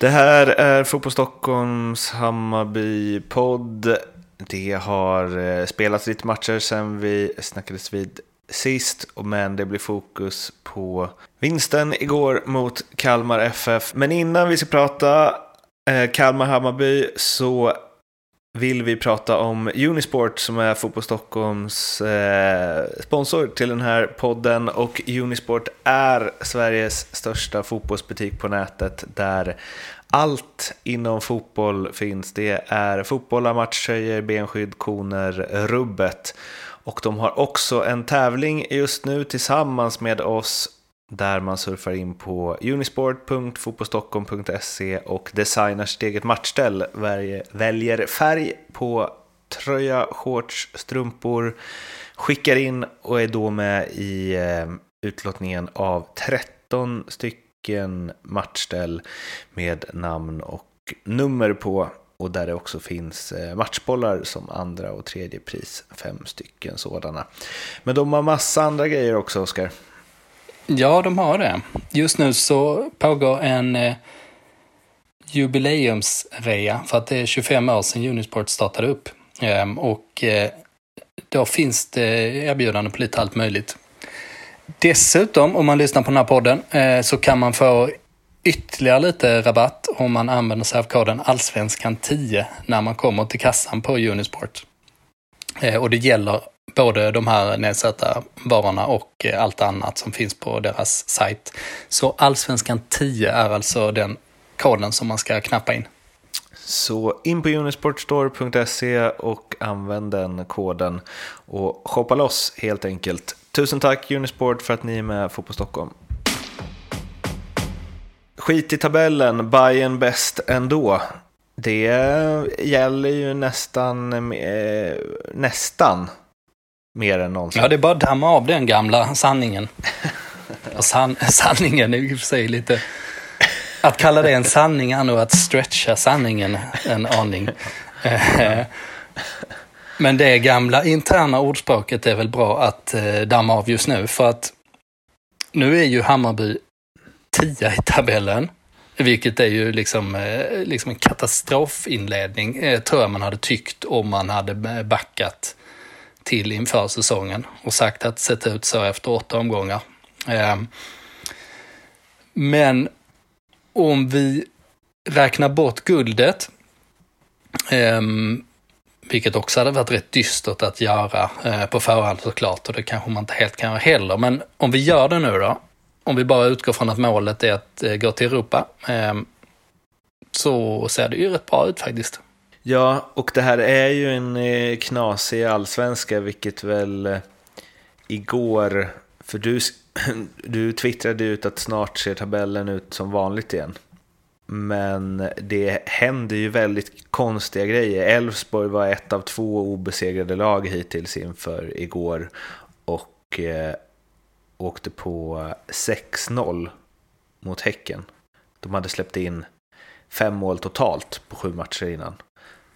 Det här är Fotboll Stockholms Hammarby-podd. Det har eh, spelats lite matcher sen vi snackades vid sist, men det blir fokus på vinsten igår mot Kalmar FF. Men innan vi ska prata eh, Kalmar-Hammarby så vill vi prata om Unisport som är Fotboll Stockholms eh, sponsor till den här podden och Unisport är Sveriges största fotbollsbutik på nätet där allt inom fotboll finns. Det är fotbollar, matchtröjor, benskydd, koner, rubbet. Och de har också en tävling just nu tillsammans med oss där man surfar in på unisport.fotbollstockholm.se och designar sitt eget matchställ. Väljer färg på tröja, shorts, strumpor, skickar in och är då med i eh, utlottningen av 13 stycken matchställ med namn och nummer på och där det också finns eh, matchbollar som andra och tredje pris, fem stycken sådana. Men de har massa andra grejer också, Oskar. Ja, de har det. Just nu så pågår en eh, jubileumsrea för att det är 25 år sedan Unisport startade upp. Ehm, och eh, då finns det erbjudanden på lite allt möjligt. Dessutom, om man lyssnar på den här podden, eh, så kan man få ytterligare lite rabatt om man använder sig av koden Allsvenskan 10 när man kommer till kassan på Unisport. Eh, och det gäller både de här nedsatta varorna och eh, allt annat som finns på deras sajt. Så Allsvenskan 10 är alltså den koden som man ska knappa in. Så in på unisportstore.se och använd den koden och shoppa loss helt enkelt. Tusen tack Unisport för att ni är med Fotboll Stockholm. Skit i tabellen, Bayern bäst ändå. Det gäller ju nästan, eh, nästan mer än någonsin. Ja, det är bara att damma av den gamla sanningen. Och san sanningen är i och för sig lite... Att kalla det en sanning är nog att stretcha sanningen en aning. Eh, men det gamla interna ordspråket är väl bra att eh, damma av just nu. För att nu är ju Hammarby tia i tabellen. Vilket är ju liksom, eh, liksom en katastrofinledning, tror jag man hade tyckt om man hade backat till inför säsongen och sagt att det sett ut så efter åtta omgångar. Ehm, men om vi räknar bort guldet, ehm, vilket också hade varit rätt dystert att göra eh, på förhand såklart och det kanske man inte helt kan göra heller. Men om vi gör det nu då, om vi bara utgår från att målet är att eh, gå till Europa, ehm, så ser det ju rätt bra ut faktiskt. Ja, och det här är ju en eh, knasig allsvenska, vilket väl eh, igår, för du, du twittrade ut att snart ser tabellen ut som vanligt igen. Men det händer ju väldigt konstiga grejer. Elfsborg var ett av två obesegrade lag hittills inför igår och eh, åkte på 6-0 mot Häcken. De hade släppt in fem mål totalt på sju matcher innan.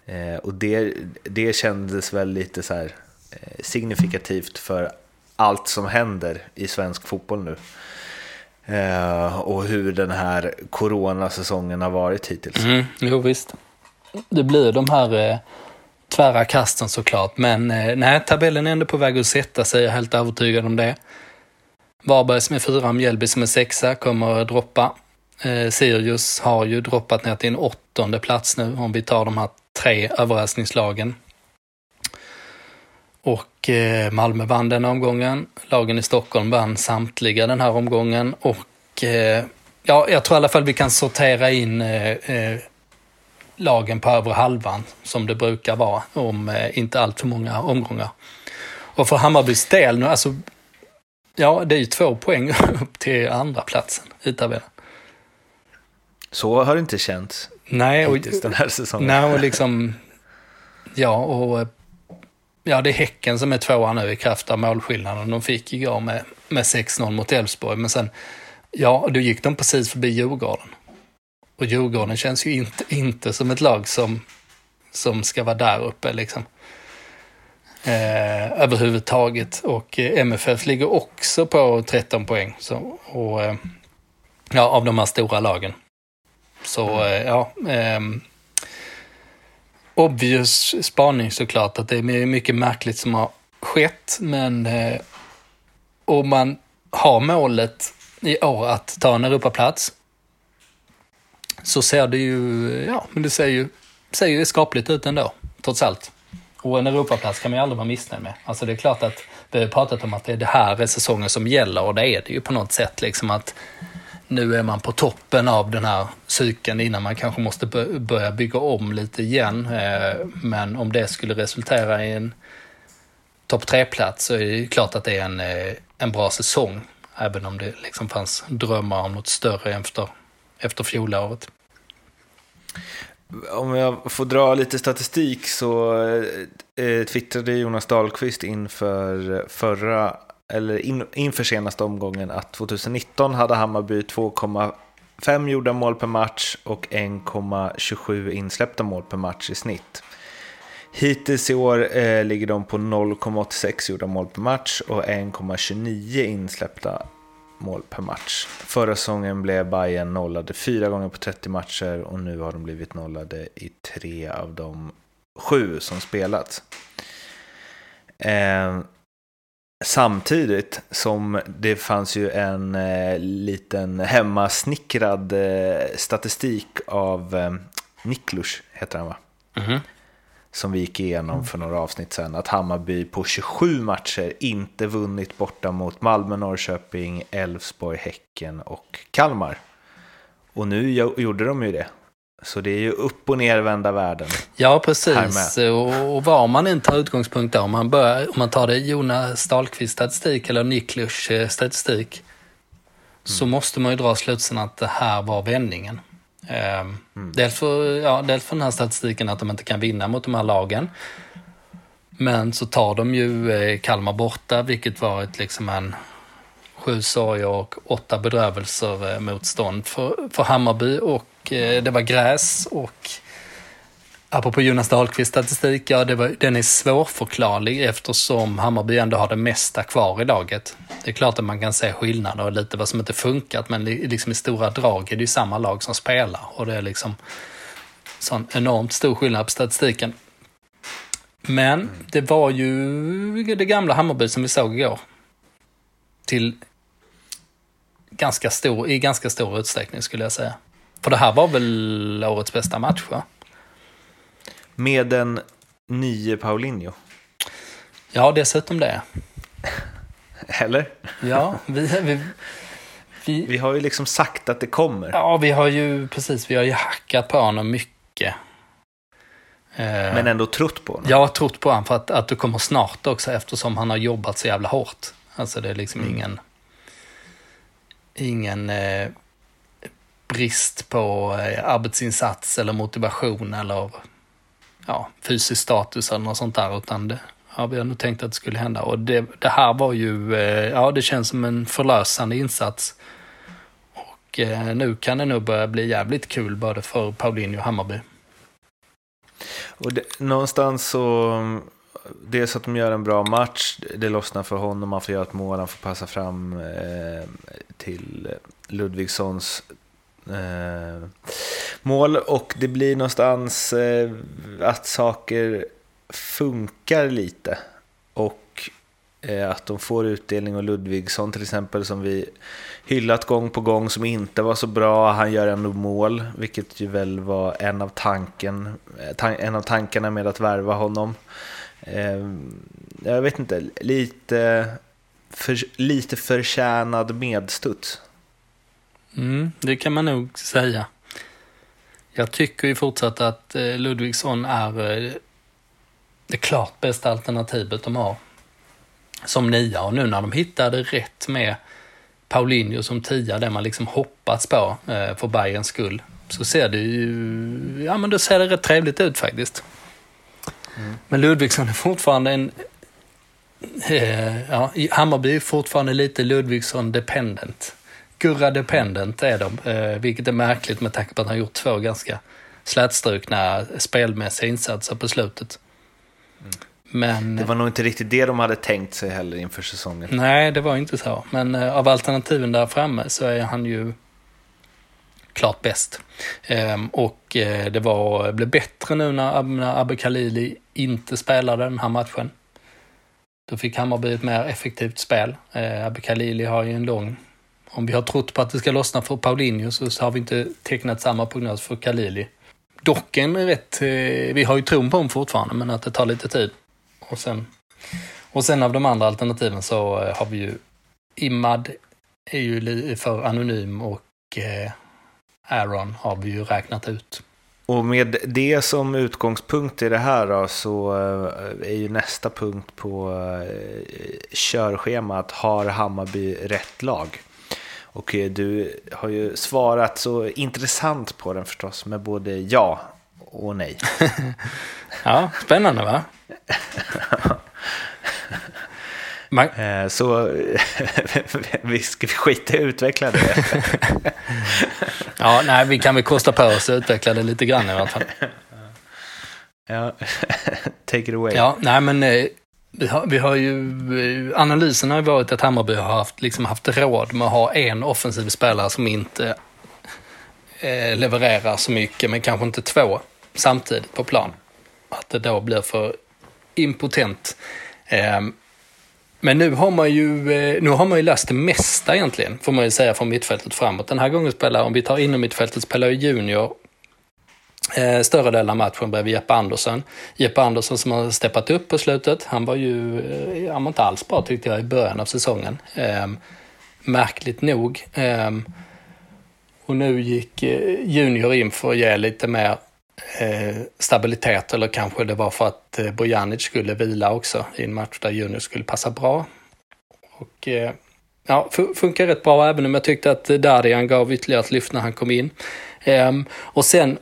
Eh, och det, det kändes väl lite så här, eh, signifikativt för allt som händer i svensk fotboll nu. Eh, och hur den här coronasäsongen har varit hittills. Mm, jo visst. Det blir de här eh, tvära kasten såklart. Men eh, nej, tabellen är ändå på väg att sätta sig. Jag är helt övertygad om det. Varberg som är fyra, Mjällby som är sexa kommer att droppa. Eh, Sirius har ju droppat ner till en åttonde plats nu om vi tar de här tre överraskningslagen. Och eh, Malmö vann den omgången. Lagen i Stockholm vann samtliga den här omgången. Och eh, ja, jag tror i alla fall vi kan sortera in eh, eh lagen på övre halvan som det brukar vara om eh, inte allt för många omgångar. Och för Hammarbys del nu, alltså, ja det är ju två poäng upp till andra platsen i tabellen. Så har det inte känts. Nej, och, den här säsongen. Nej, och liksom, ja, och ja, det är Häcken som är tvåa nu i kraft av målskillnaden. De fick igår med, med 6-0 mot Elfsborg, men sen, ja, då gick de precis förbi Djurgården. Och Djurgården känns ju inte, inte som ett lag som, som ska vara där uppe liksom. Eh, överhuvudtaget. Och eh, MFF ligger också på 13 poäng. Så, och, eh, ja, av de här stora lagen. Så mm. ja, eh, obvious spaning såklart att det är mycket märkligt som har skett. Men eh, om man har målet i år att ta en Europaplats så ser det ju, ja, men det ser ju, ser ju skapligt ut ändå, trots allt. Och en Europaplats kan man ju aldrig vara missnöjd med. Alltså det är klart att vi har pratat om att det är det här är säsongen som gäller och det är det ju på något sätt. Liksom att nu är man på toppen av den här cykeln innan man kanske måste börja bygga om lite igen. Eh, men om det skulle resultera i en topp tre-plats så är det klart att det är en, eh, en bra säsong. Även om det liksom fanns drömmar om något större efter, efter fjolåret. Om jag får dra lite statistik så eh, twittrade Jonas Dahlqvist inför förra, eller in, inför senaste omgången att 2019 hade Hammarby 2,5 gjorda mål per match och 1,27 insläppta mål per match i snitt. Hittills i år eh, ligger de på 0,86 gjorda mål per match och 1,29 insläppta mål per match. Förra säsongen blev Bayern nollade fyra gånger på 30 matcher och nu har de blivit nollade i tre av de sju som spelats. Eh, samtidigt som det fanns ju en eh, liten hemmasnickrad eh, statistik av eh, Niklus, heter han va? Mm -hmm som vi gick igenom för några avsnitt sedan, att Hammarby på 27 matcher inte vunnit borta mot Malmö, Norrköping, Elfsborg, Häcken och Kalmar. Och nu gjorde de ju det. Så det är ju upp och nervända världen. Ja, precis. Och var man inte tar utgångspunkt där, om man, börjar, om man tar det Jonas Dahlqvist statistik eller Niklus eh, statistik, mm. så måste man ju dra slutsatsen att det här var vändningen. Mm. Dels, för, ja, dels för den här statistiken att de inte kan vinna mot de här lagen. Men så tar de ju eh, Kalmar borta, vilket var ett, liksom en sju sorger och åtta bedrövelser eh, motstånd för, för Hammarby. Och Eh, det var gräs och Apropå Jonas Dahlqvist statistik, ja det var, den är svårförklarlig eftersom Hammarby ändå har det mesta kvar i laget. Det är klart att man kan se skillnader och lite vad som inte funkat, men liksom i stora drag är det ju samma lag som spelar och det är liksom sån enormt stor skillnad på statistiken. Men det var ju det gamla Hammarby som vi såg igår. Till ganska stor, i ganska stor utsträckning skulle jag säga. För det här var väl årets bästa match va? Med en nye Paulinho. Ja, dessutom det. Eller? Ja, vi, vi, vi, vi har ju liksom sagt att det kommer. Ja, vi har ju precis, vi har ju hackat på honom mycket. Eh, Men ändå trott på honom? Jag har trott på honom för att, att det kommer snart också eftersom han har jobbat så jävla hårt. Alltså det är liksom mm. ingen, ingen eh, brist på eh, arbetsinsats eller motivation eller ja, fysisk status eller något sånt där. Utan det, ja, vi har nog tänkt att det skulle hända. Och det, det här var ju, eh, ja det känns som en förlösande insats. Och eh, nu kan det nog börja bli jävligt kul både för Paulinho och Hammarby. Och det, någonstans så, dels att de gör en bra match, det lossnar för honom, man får göra ett mål, han får passa fram eh, till Ludvigssons eh, mål och det blir någonstans eh, att saker funkar lite och eh, att de får utdelning och Ludvigsson till exempel som vi hyllat gång på gång som inte var så bra. Han gör ändå mål, vilket ju väl var en av, tanken, eh, en av tankarna med att värva honom. Eh, jag vet inte, lite, för, lite förtjänad medstuds. Mm, det kan man nog säga. Jag tycker ju fortsatt att eh, Ludvigsson är eh, det klart bästa alternativet de har som nia och nu när de hittade rätt med Paulinho som tia, det man liksom hoppats på eh, för Bayerns skull, så ser det ju, ja men då ser det rätt trevligt ut faktiskt. Mm. Men Ludvigsson är fortfarande en, ja, Hammarby är fortfarande lite Ludvigsson dependent. Gurra dependent är de, eh, vilket är märkligt med tanke på att han gjort två ganska slätstrukna spelmässiga insatser på slutet. Mm. Men, det var nog inte riktigt det de hade tänkt sig heller inför säsongen. Nej, det var inte så. Men eh, av alternativen där framme så är han ju klart bäst. Ehm, och eh, det var, blev bättre nu när, när Abbe Khalili inte spelade den här matchen. Då fick Hammarby ett mer effektivt spel. Eh, Abbe Khalili har ju en lång... Om vi har trott på att det ska lossna för Paulinho så har vi inte tecknat samma prognos för Khalili. Dock en rätt... Eh, vi har ju tron på honom fortfarande, men att det tar lite tid. Och sen, och sen av de andra alternativen så eh, har vi ju Imad är ju för anonym och eh, Aaron har vi ju räknat ut. Och med det som utgångspunkt i det här då, så eh, är ju nästa punkt på eh, körschemat, har Hammarby rätt lag? Och du har ju svarat så intressant på den förstås, med både ja och nej. ja, spännande va? Man... Eh, så vi ska skita i att utveckla det. ja, nej, vi kan väl kosta på oss att utveckla det lite grann i alla fall. Ja, take it away. Ja, nej men eh, vi har, vi har ju, eh, analysen har ju varit att Hammarby har haft, liksom haft råd med att ha en offensiv spelare som inte eh, levererar så mycket, men kanske inte två samtidigt på plan. Att det då blir för impotent. Eh, men nu har man ju, eh, nu har man ju löst det mesta egentligen, får man ju säga, från mittfältet framåt. Den här gången spelar, om vi tar inom mittfältet, spelar ju Junior Eh, större delen av matchen bredvid Jeppe Andersson. Jeppe Andersson som har steppat upp på slutet, han var ju, eh, han var inte alls bra tyckte jag i början av säsongen. Eh, märkligt nog. Eh, och nu gick eh, Junior in för att ge lite mer eh, stabilitet eller kanske det var för att Bojanic skulle vila också i en match där Junior skulle passa bra. Och eh, ja, funkar rätt bra även om jag tyckte att Darian gav ytterligare ett lyft när han kom in. Um, och sen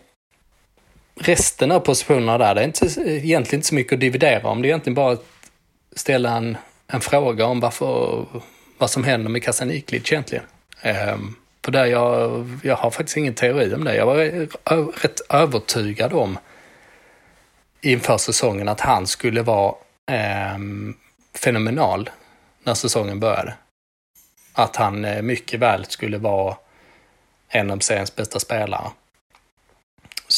resten av positionerna där, det är inte, egentligen inte så mycket att dividera om. Det är egentligen bara att ställa en, en fråga om varför, vad som händer med Kasaniklic egentligen. Um, för där jag, jag har faktiskt ingen teori om det. Jag var rätt övertygad om inför säsongen att han skulle vara eh, fenomenal när säsongen började. Att han eh, mycket väl skulle vara en av seriens bästa spelare.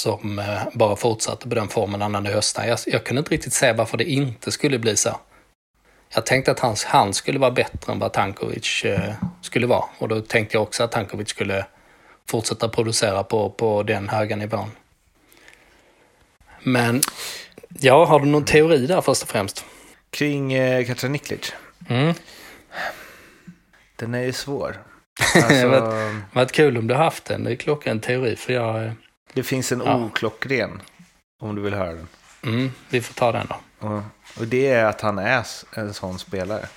Som eh, bara fortsatte på den formen annan i hösten. Jag, jag kunde inte riktigt se varför det inte skulle bli så. Jag tänkte att hans, han skulle vara bättre än vad Tankovic eh, skulle vara. Och då tänkte jag också att Tankovic skulle fortsätta producera på, på den höga nivån. Men, ja, har du någon teori där först och främst? Kring eh, Katraniklic? Mm. Den är ju svår. Alltså... det varit kul om du haft den. Det är klockren teori för jag... Det finns en ja. oklockren. Om du vill höra den. Mm, vi får ta den då. Och, och det är att han är en sån spelare.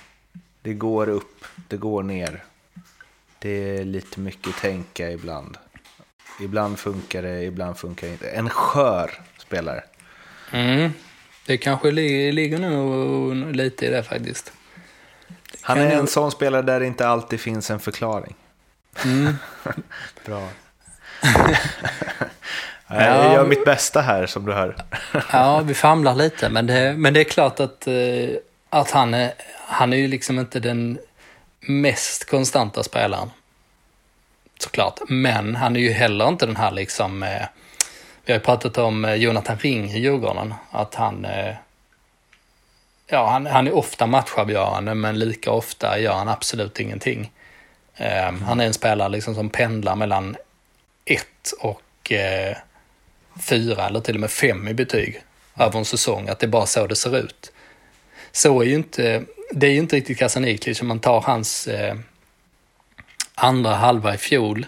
Det går upp, det går ner. Det är lite mycket tänka ibland. Ibland funkar det, ibland funkar det inte. En skör spelare. Mm. Det kanske ligger nog lite i det faktiskt. Det han är en sån spelare där det inte alltid finns en förklaring. Mm. Bra. Jag gör mitt bästa här som du hör. ja, vi famlar lite, men det, men det är klart att, eh, att han, är, han är ju liksom inte den mest konstanta spelaren. Såklart, men han är ju heller inte den här liksom, eh, vi har ju pratat om eh, Jonathan Ring i Djurgården, att han, ja han, han är ofta matchavgörande, men lika ofta gör han absolut ingenting. Ehm, han är en spelare liksom som pendlar mellan ett och eh, fyra eller till och med fem i betyg över en säsong, att det är bara så det ser ut. Så är ju inte, det är ju inte riktigt Kasaniklic om man tar hans eh, andra halva i fjol,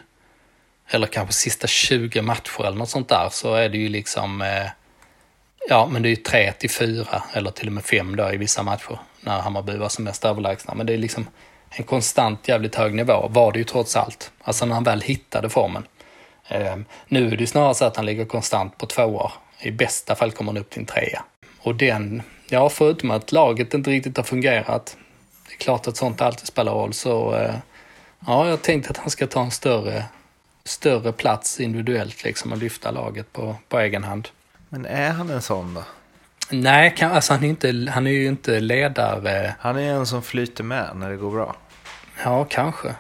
eller kanske sista 20 matcher eller något sånt där, så är det ju liksom, eh, ja men det är ju 3 till 4 eller till och med 5 då i vissa matcher när Hammarby var som mest överlägsna. Men det är liksom en konstant jävligt hög nivå var det ju trots allt. Alltså när han väl hittade formen. Ehm, nu är det snarare så att han ligger konstant på tvåor. I bästa fall kommer han upp till en trea. Och den, ja förutom att laget inte riktigt har fungerat, det är klart att sånt alltid spelar roll, så eh, ja, jag tänkte att han ska ta en större, större plats individuellt liksom och lyfta laget på, på egen hand. Men är han en sån då? Nej, kan, alltså han, är inte, han är ju inte ledare. Han är en som flyter med när det går bra. Ja, kanske.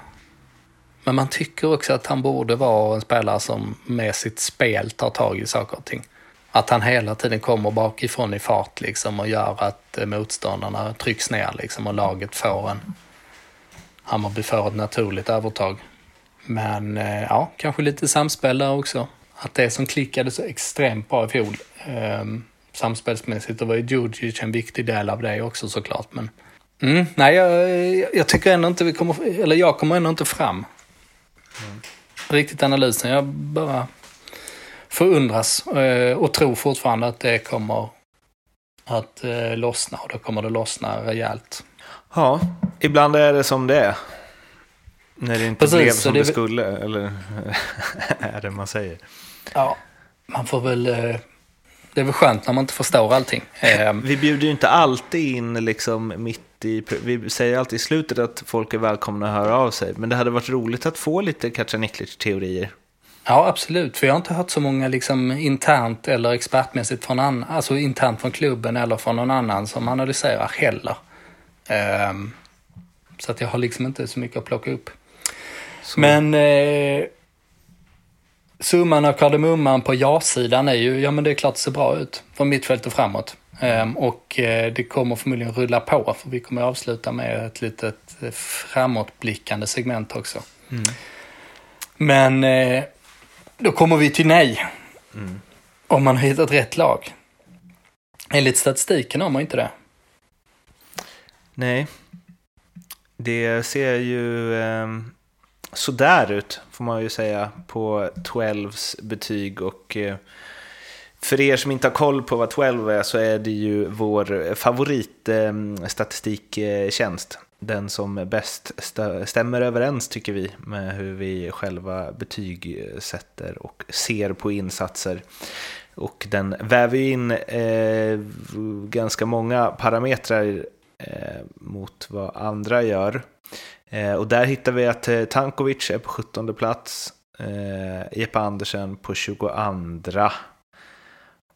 Men man tycker också att han borde vara en spelare som med sitt spel tar tag i saker och ting. Att han hela tiden kommer bakifrån i fart liksom och gör att eh, motståndarna trycks ner liksom och laget får en... Hammarby får ett naturligt övertag. Men eh, ja, kanske lite samspel där också. Att det som klickade så extremt bra i fjol eh, samspelsmässigt, då var ju Djurdjic en viktig del av det också såklart. Men mm, nej, jag, jag tycker ändå inte vi kommer, eller jag kommer ändå inte fram. Mm. Riktigt analysen, jag bara förundras eh, och tror fortfarande att det kommer att eh, lossna och då kommer det lossna rejält. Ja, ibland är det som det är. När det inte Precis, blev som det, det skulle, eller är det man säger? Ja, man får väl... Det är väl skönt när man inte förstår allting. Vi bjuder ju inte alltid in liksom mitt i... Vi säger alltid i slutet att folk är välkomna att höra av sig. Men det hade varit roligt att få lite Kacaniklic-teorier. Ja, absolut. För jag har inte hört så många liksom internt eller expertmässigt från annan, alltså internt från klubben eller från någon annan som analyserar heller. Um, så att jag har liksom inte så mycket att plocka upp. Så. Men eh, summan av kardemumman på ja-sidan är ju, ja men det är klart det ser bra ut från mittfält och framåt. Um, och eh, det kommer förmodligen rulla på för vi kommer avsluta med ett litet eh, framåtblickande segment också. Mm. Men eh, då kommer vi till nej. Mm. Om man har hittat rätt lag. Enligt statistiken har man inte det. Nej. Det ser ju eh, sådär ut, får man ju säga, på 12s betyg. Och eh, för er som inte har koll på vad 12 är så är det ju vår favoritstatistiktjänst. Eh, den som bäst stämmer överens tycker vi med hur vi själva betygsätter och ser på insatser. Och den väver in eh, ganska många parametrar eh, mot vad andra gör. Eh, och där hittar vi att eh, Tankovic är på 17 plats, eh, Jeppe Andersen på 22.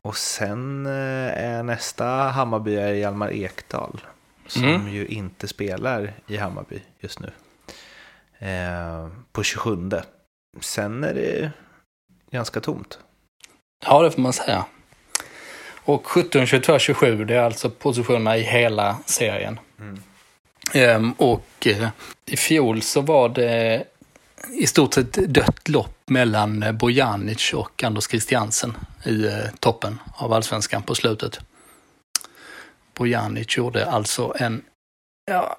Och sen är nästa Hammarby är Hjalmar Ekdal som mm. ju inte spelar i Hammarby just nu. På 27. Sen är det ganska tomt. Ja, det får man säga. Och 17, 22, 27, det är alltså positionerna i hela serien. Mm. Ehm, och eh, i fjol så var det i stort sett dött lopp mellan Bojanic och Anders Christiansen i eh, toppen av allsvenskan på slutet. Bojanic gjorde alltså en, ja,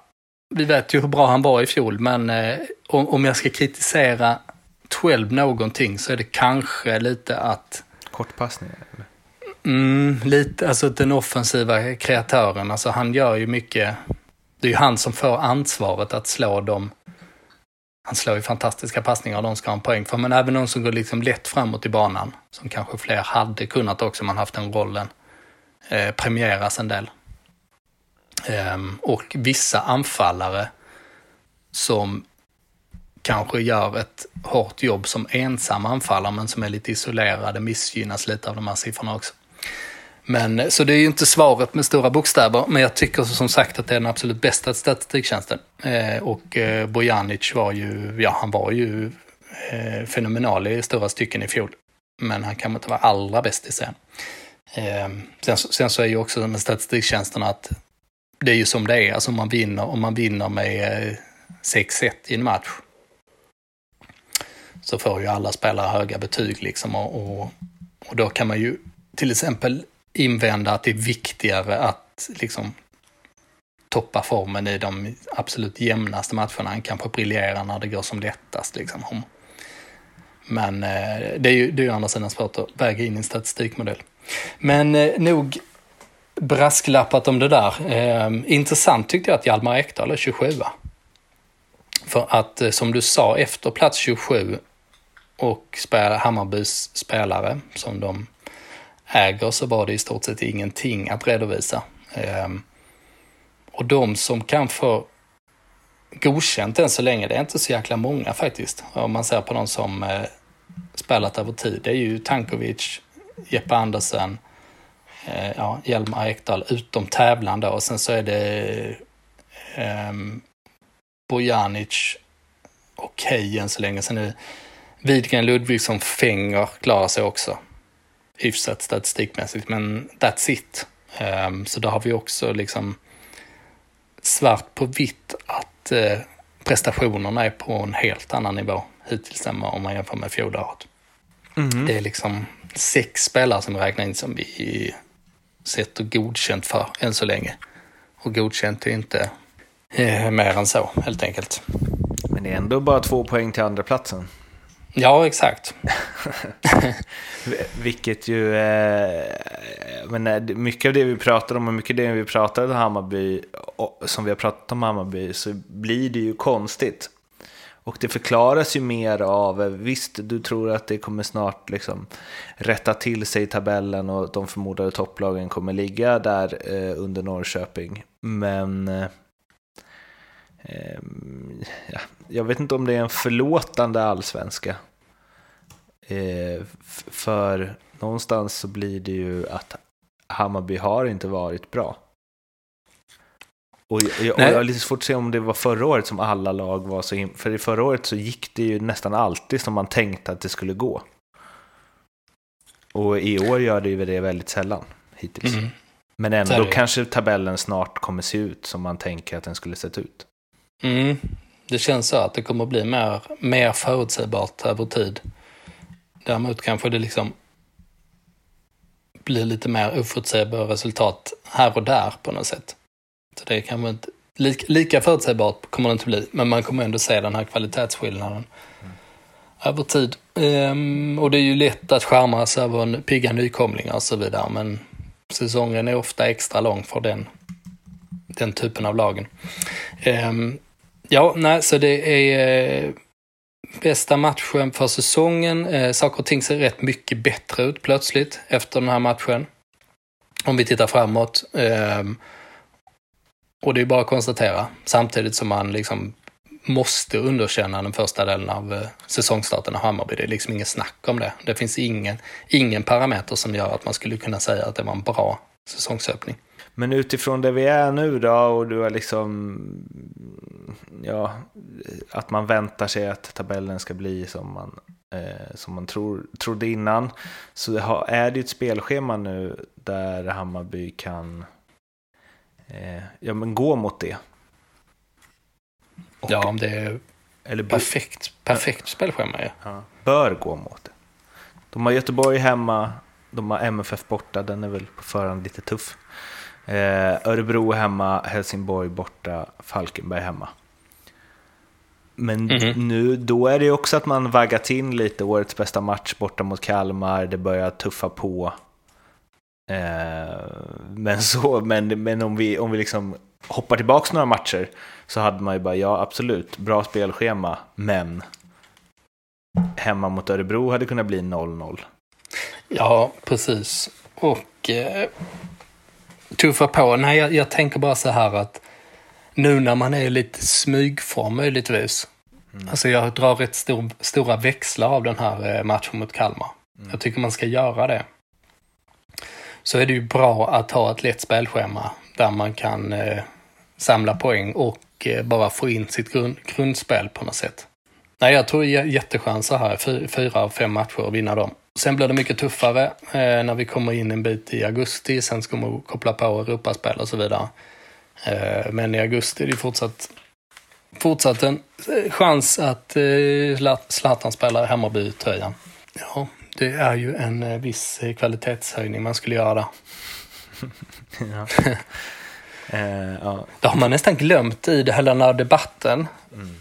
vi vet ju hur bra han var i fjol, men eh, om, om jag ska kritisera 12 någonting så är det kanske lite att... Kortpassningar? Mm, lite, alltså den offensiva kreatören, alltså han gör ju mycket, det är ju han som får ansvaret att slå dem. Han slår ju fantastiska passningar och de ska ha en poäng för, men även de som går liksom lätt framåt i banan, som kanske fler hade kunnat också om man haft den rollen, eh, premieras en del. Ehm, och vissa anfallare som kanske gör ett hårt jobb som ensam anfallare men som är lite isolerade missgynnas lite av de här siffrorna också. Men, så det är ju inte svaret med stora bokstäver, men jag tycker som sagt att det är den absolut bästa statistiktjänsten. Eh, och eh, Bojanic var ju, ja han var ju eh, fenomenal i stora stycken i fjol. Men han kan inte vara allra bäst i sen. Eh, sen, sen så är ju också med statistiktjänsterna att det är ju som det är, alltså om man vinner, om man vinner med eh, 6-1 i en match så får ju alla spelare höga betyg liksom och, och, och, då kan man ju till exempel invända att det är viktigare att liksom toppa formen i de absolut jämnaste matcherna Han kanske briljera när det går som lättast. Liksom. Men eh, det är ju det är ju andra sidan svårt att väga in i en statistikmodell. Men eh, nog brasklappat om det där. Eh, intressant tyckte jag att Hjalmar Ekdal är 27. För att som du sa, efter plats 27 och Hammarbys spelare som de äger så var det i stort sett ingenting att redovisa. Ehm, och de som kan få godkänt än så länge, det är inte så jäkla många faktiskt. Om man ser på de som eh, spelat över tid. Det är ju Tankovic, Jeppe Andersen, eh, ja, Hjalmar Ekdal utom tävlande och sen så är det eh, Bojanic okej okay än så länge. Sen är Widgren, Ludvigsson, Fenger klarar sig också hyfsat statistikmässigt, men that's it. Um, så då har vi också liksom svart på vitt att uh, prestationerna är på en helt annan nivå hittills än om man jämför med fjolåret. Mm. Det är liksom sex spelare som räknar in som vi sätter godkänt för än så länge. Och godkänt är inte eh, mer än så, helt enkelt. Men det är ändå bara två poäng till andra platsen. Ja, exakt. Vilket ju... Eh, men eh, mycket av det vi pratar om och mycket av det vi pratar om Hammarby, som vi har pratat om Hammarby, så blir det ju konstigt. Och det förklaras ju mer av, eh, visst du tror att det kommer snart liksom rätta till sig i tabellen och de förmodade topplagen kommer ligga där eh, under Norrköping. Men eh, eh, ja, jag vet inte om det är en förlåtande allsvenska. Eh, för någonstans så blir det ju att Hammarby har inte varit bra. Och jag, och jag har lite svårt att se om det var förra året som alla lag var så För i förra året så gick det ju nästan alltid som man tänkte att det skulle gå. Och i år gör det ju det väldigt sällan hittills. Mm. Men ändå kanske tabellen snart kommer se ut som man tänker att den skulle sett ut. Mm. Det känns så att det kommer bli mer, mer förutsägbart över tid. Däremot kanske det liksom blir lite mer oförutsägbara resultat här och där på något sätt. Så det kan man inte, lika, lika förutsägbart kommer det inte bli, men man kommer ändå se den här kvalitetsskillnaden mm. över tid. Um, och det är ju lätt att skärmas över en pigga nykomlingar och så vidare, men säsongen är ofta extra lång för den, den typen av lagen. Um, ja, nej, så det är eh, bästa matchen för säsongen. Eh, saker och ting ser rätt mycket bättre ut plötsligt efter den här matchen. Om vi tittar framåt. Ehm, och det är bara att konstatera, samtidigt som man liksom måste underkänna den första delen av eh, säsongstarten av Hammarby. Det är liksom inget snack om det. Det finns ingen, ingen parameter som gör att man skulle kunna säga att det var en bra säsongsöppning. Men utifrån det vi är nu då och du har liksom, ja, att man väntar sig att tabellen ska bli som man, eh, som man tror, trodde innan. Så är det ett spelschema nu där Hammarby kan eh, ja, men gå mot det. Och, ja, om det är eller perfekt, perfekt spelschema. Ja. ja. Bör gå mot det. De har Göteborg hemma, de har MFF borta, den är väl på förhand lite tuff. Eh, Örebro hemma, Helsingborg borta, Falkenberg hemma. Men mm -hmm. nu, då är det ju också att man vaggat in lite årets bästa match borta mot Kalmar, det börjar tuffa på. Eh, men så, men, men om vi, om vi liksom hoppar tillbaka några matcher så hade man ju bara, ja absolut, bra spelschema, men hemma mot Örebro hade kunnat bli 0-0. Ja, precis. Och eh, tuffa på. Nej, jag, jag, tänker bara så här att nu när man är lite smygform möjligtvis. Mm. Alltså jag drar rätt stor, stora växlar av den här eh, matchen mot Kalmar. Mm. Jag tycker man ska göra det så är det ju bra att ha ett lätt spelschema där man kan eh, samla poäng och eh, bara få in sitt grund, grundspel på något sätt. Nej, jag tror jättechanser här, fyra av fem matcher att vinna dem. Sen blir det mycket tuffare eh, när vi kommer in en bit i augusti, sen ska man koppla på Europaspel och så vidare. Eh, men i augusti är det fortsatt, fortsatt en eh, chans att eh, Zlatan spelar Hammarby-tröjan. Ja, det är ju en viss kvalitetshöjning man skulle göra där. ja. eh, ja. Det har man nästan glömt i hela den här debatten. Mm.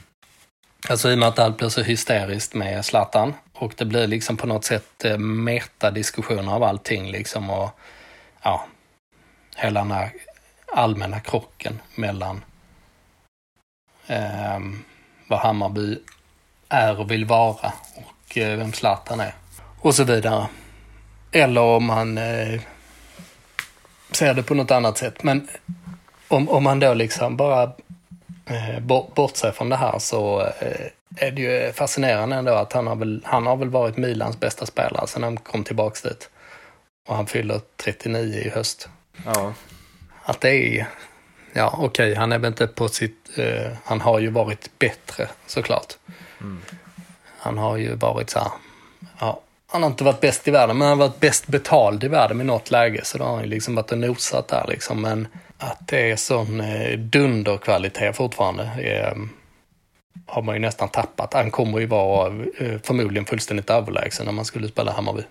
Alltså i och med att allt blir så hysteriskt med Zlatan. Och det blir liksom på något sätt eh, metadiskussioner av allting liksom. Och ja, hela den här allmänna krocken mellan eh, vad Hammarby är och vill vara och eh, vem Zlatan är och så vidare. Eller om man eh, ser det på något annat sätt. Men om, om man då liksom bara eh, bortser från det här så eh, är det ju fascinerande ändå att han har väl, han har väl varit Milans bästa spelare sedan han kom tillbaks dit. Och han fyller 39 i höst. Ja. Att det är ja okej, okay, han är väl inte på sitt... Eh, han har ju varit bättre såklart. Mm. Han har ju varit så här, ja, han har inte varit bäst i världen, men han har varit bäst betald i världen i något läge. Så då har han ju liksom varit och nosat där liksom. Men att det är sån eh, dunderkvalitet fortfarande eh, har man ju nästan tappat. Han kommer ju vara eh, förmodligen fullständigt överlägsen när man skulle spela Hammarby.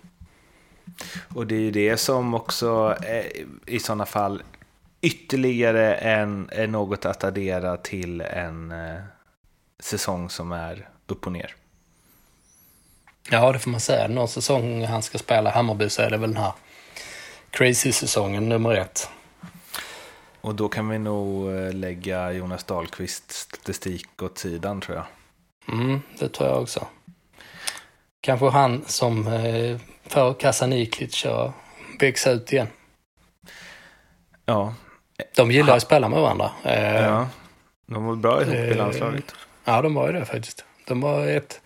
Och det är ju det som också är, i sådana fall ytterligare en, är något att addera till en eh, säsong som är upp och ner. Ja, det får man säga. Någon säsong han ska spela Hammarby så är det väl den här crazy-säsongen nummer ett. Och då kan vi nog eh, lägga Jonas Dahlqvists statistik åt sidan tror jag. Mm, det tror jag också. Kanske han som eh, får Kasaniklic att växa ut igen. Ja. De gillar att spela med varandra. Eh, ja, de var bra ihop i eh, landslaget. Ja, de var ju det faktiskt. De var ett,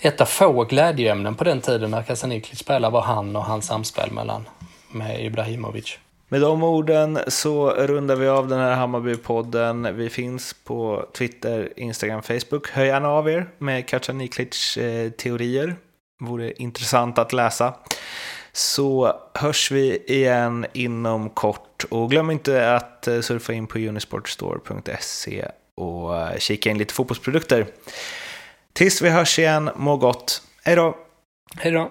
ett av få glädjeämnen på den tiden när Kasaniklic spelade var han och hans samspel mellan med Ibrahimovic. Med de orden så rundar vi av den här Hammarby-podden. Vi finns på Twitter, Instagram, Facebook. Hör gärna av er med Kacaniklic eh, teorier. Vore intressant att läsa. Så hörs vi igen inom kort. Och glöm inte att eh, surfa in på unisportstore.se och eh, kika in lite fotbollsprodukter. Tills vi hörs igen, må gott. Hej då! Hej då!